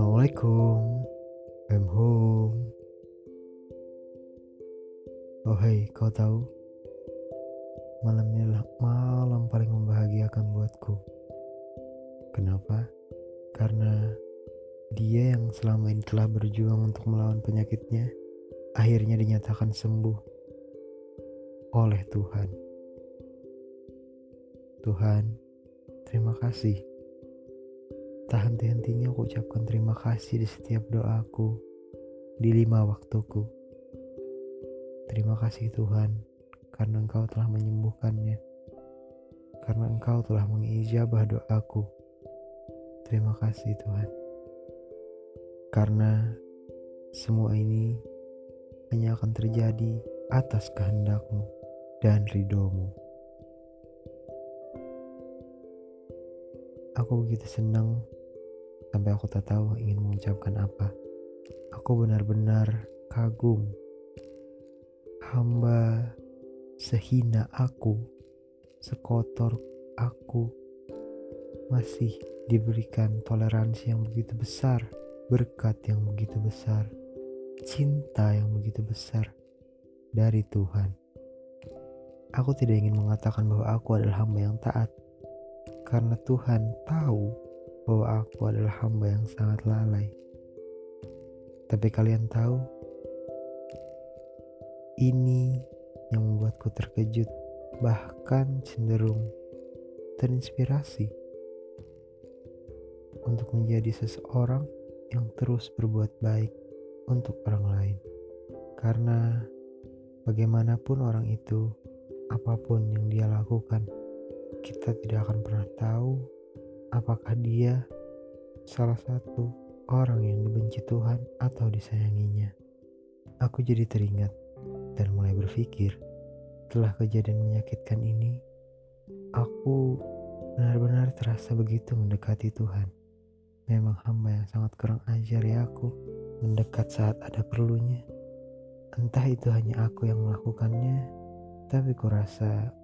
Assalamualaikum, I'm home. Oh hei, kau tahu? Malam ini adalah malam paling membahagiakan buatku. Kenapa? Karena dia yang selama ini telah berjuang untuk melawan penyakitnya, akhirnya dinyatakan sembuh oleh Tuhan. Tuhan, terima kasih Tak henti-hentinya aku ucapkan terima kasih di setiap doaku, di lima waktuku. Terima kasih Tuhan, karena Engkau telah menyembuhkannya. Karena Engkau telah mengijabah doaku. Terima kasih Tuhan. Karena semua ini hanya akan terjadi atas kehendakmu dan ridomu. Aku begitu senang sampai aku tak tahu ingin mengucapkan apa. Aku benar-benar kagum. Hamba sehina aku, sekotor aku, masih diberikan toleransi yang begitu besar, berkat yang begitu besar, cinta yang begitu besar dari Tuhan. Aku tidak ingin mengatakan bahwa aku adalah hamba yang taat, karena Tuhan tahu bahwa aku adalah hamba yang sangat lalai. Tapi kalian tahu, ini yang membuatku terkejut, bahkan cenderung terinspirasi untuk menjadi seseorang yang terus berbuat baik untuk orang lain. Karena bagaimanapun orang itu, apa pun yang dia lakukan, kita tidak akan pernah tahu apakah dia salah satu orang yang dibenci Tuhan atau disayanginya. Aku jadi teringat dan mulai berpikir, setelah kejadian menyakitkan ini, aku benar-benar terasa begitu mendekati Tuhan. Memang hamba yang sangat kurang ajar ya aku, mendekat saat ada perlunya. Entah itu hanya aku yang melakukannya, tapi kurasa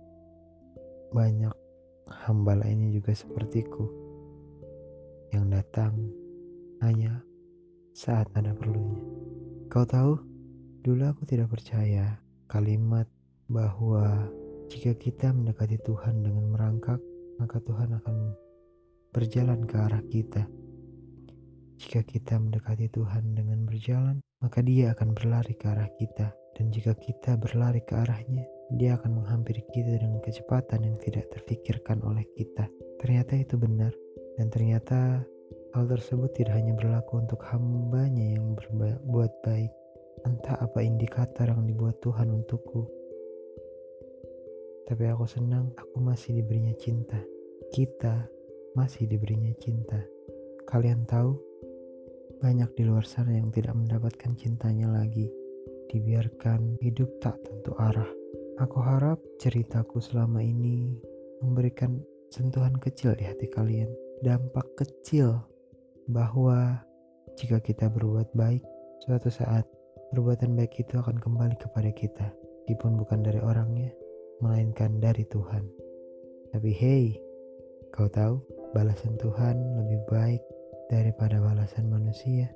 banyak hamba lainnya juga sepertiku yang datang hanya saat ada perlunya. Kau tahu, dulu aku tidak percaya kalimat bahwa jika kita mendekati Tuhan dengan merangkak, maka Tuhan akan berjalan ke arah kita. Jika kita mendekati Tuhan dengan berjalan, maka Dia akan berlari ke arah kita, dan jika kita berlari ke arahnya, dia akan menghampiri kita dengan kecepatan yang tidak terfikirkan oleh kita. Ternyata itu benar, dan ternyata hal tersebut tidak hanya berlaku untuk hambanya yang berbuat baik. Entah apa indikator yang dibuat Tuhan untukku. Tapi aku senang aku masih diberinya cinta. Kita masih diberinya cinta. Kalian tahu, banyak di luar sana yang tidak mendapatkan cintanya lagi. Dibiarkan hidup tak tentu arah. Aku harap ceritaku selama ini memberikan sentuhan kecil di hati kalian, dampak kecil bahwa jika kita berbuat baik, suatu saat perbuatan baik itu akan kembali kepada kita, meskipun bukan dari orangnya, melainkan dari Tuhan. Tapi hey, kau tahu balasan Tuhan lebih baik daripada balasan manusia.